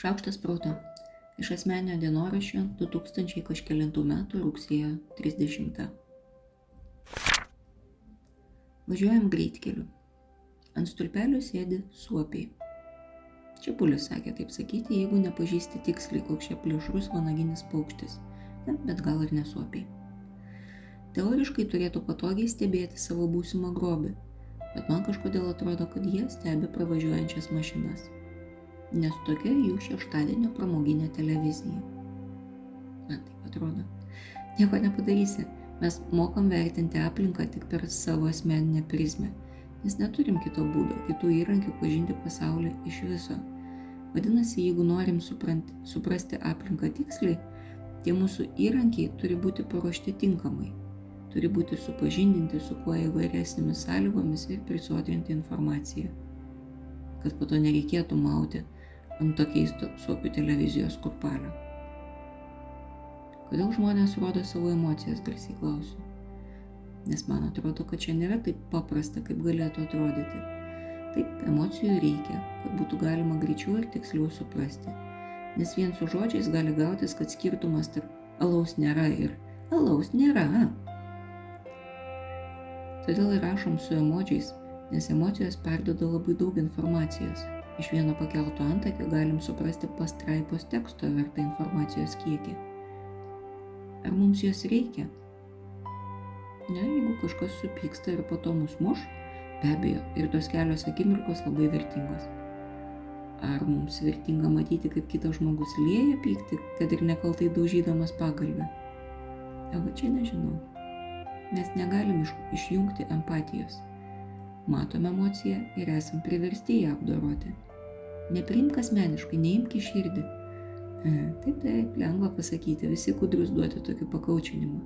Šaukštas proto. Iš asmenio dienoraščio 2000 kažkėlintų metų rugsėjo 30. Važiuojam greitkeliu. Ant stulpelių sėdi suopiai. Čiapulis sakė taip sakyti, jeigu nepažįsti tiksliai, koks čia plėšrus vanaginis paukštis, bet gal ir nesuopiai. Teoriškai turėtų patogiai stebėti savo būsimą grobį, bet man kažkodėl atrodo, kad jie stebi pravažiuojančias mašinas nes tokia jų šeštadienio pramoginė televizija. Man taip atrodo. Nieko nepadarysi, mes mokam vertinti aplinką tik per savo asmeninę prizmę, nes neturim kito būdo, kitų įrankių pažinti pasaulį iš viso. Vadinasi, jeigu norim supranti, suprasti aplinką tiksliai, tie mūsų įrankiai turi būti paruošti tinkamai, turi būti supažindinti su kuo įvairesnėmis sąlygomis ir prisodrinti informaciją, kad po to nereikėtų mauti ant to keisto suopių televizijos kurpalio. Kodėl žmonės rodo savo emocijas, garsiai klausiu. Nes man atrodo, kad čia nėra taip paprasta, kaip galėtų atrodyti. Taip, emocijų reikia, kad būtų galima greičiau ir tiksliau suprasti. Nes vien su žodžiais gali gautis, kad skirtumas tarp alaus nėra ir alaus nėra. Todėl ir rašom su emodžiais, nes emocijos perdoda labai daug informacijos Iš vieno pakelto antakio galim suprasti pastraipos teksto vertą informacijos kiekį. Ar mums jos reikia? Ne, jeigu kažkas supyksta ir po to mus muš, be abejo, ir tos kelios akimirkos labai vertingos. Ar mums vertinga matyti, kaip kitas žmogus lėja pykti, kad ir nekaltai daužydamas pagalbę? Va čia nežinau. Mes negalim iš, išjungti empatijos. Matom emociją ir esam priversti ją apdoroti. Nepriimk asmeniškai, neimk į širdį. E, taip, taip, lengva pasakyti, visi kudrus duoti tokį pakaučinimą.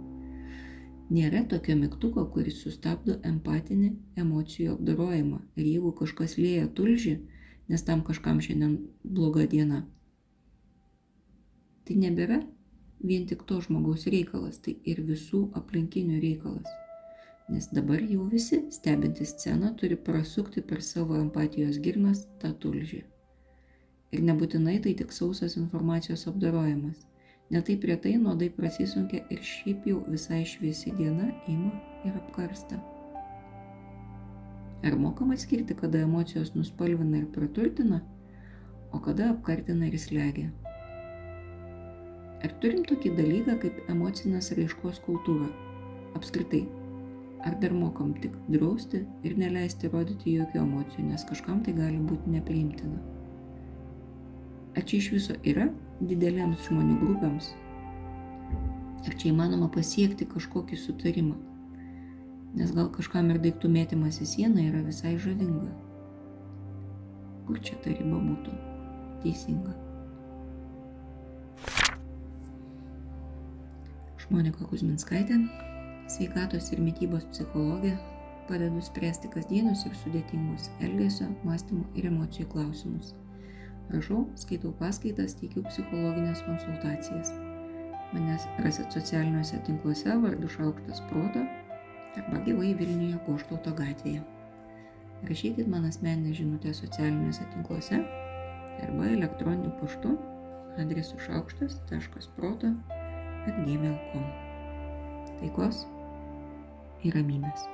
Nėra tokio mygtuko, kuris sustabdo empatinį emocijų apdarojimą. Ir jeigu kažkas lėja tulžį, nes tam kažkam šiandien bloga diena, tai nebėra vien tik to žmogaus reikalas, tai ir visų aplinkinių reikalas. Nes dabar jau visi stebintys sceną turi prasukti per savo empatijos girnas tą tulžį. Ir nebūtinai tai tik sausas informacijos apdarojimas. Netaip retai nuodai prasisunkia ir šiaip jau visai šviesi diena ima ir apkarsta. Ar mokam atskirti, kada emocijos nuspalvina ir praturtina, o kada apkartina ir slegia? Ar turim tokį dalyką kaip emocinės raiškos kultūra? Apskritai, ar dar mokam tik drausti ir neleisti rodyti jokių emocijų, nes kažkam tai gali būti nepriimtina? Ar čia iš viso yra didelėms žmonių grupėms? Ar čia įmanoma pasiekti kažkokį sutarimą? Nes gal kažkam ir daiktų mėtymas į sieną yra visai žavinga. Kur čia ta riba būtų teisinga? Šmonika Kuzminskaitė, sveikatos ir mytybos psichologė, padedu spręsti kasdienius ir sudėtingus elgesio, mąstymo ir emocijų klausimus. Rašau, skaitau paskaitas, teikiu psichologinės konsultacijas. Manęs rasit socialiniuose tinkluose vardu Šaukštas Proto arba gyvai Vilniuje Koštauto gatvėje. Rašykit man asmeninę žinutę socialiniuose tinkluose arba elektroniniu paštu adresu šaukštas.proto atgmail.com. Taikos y Raminas.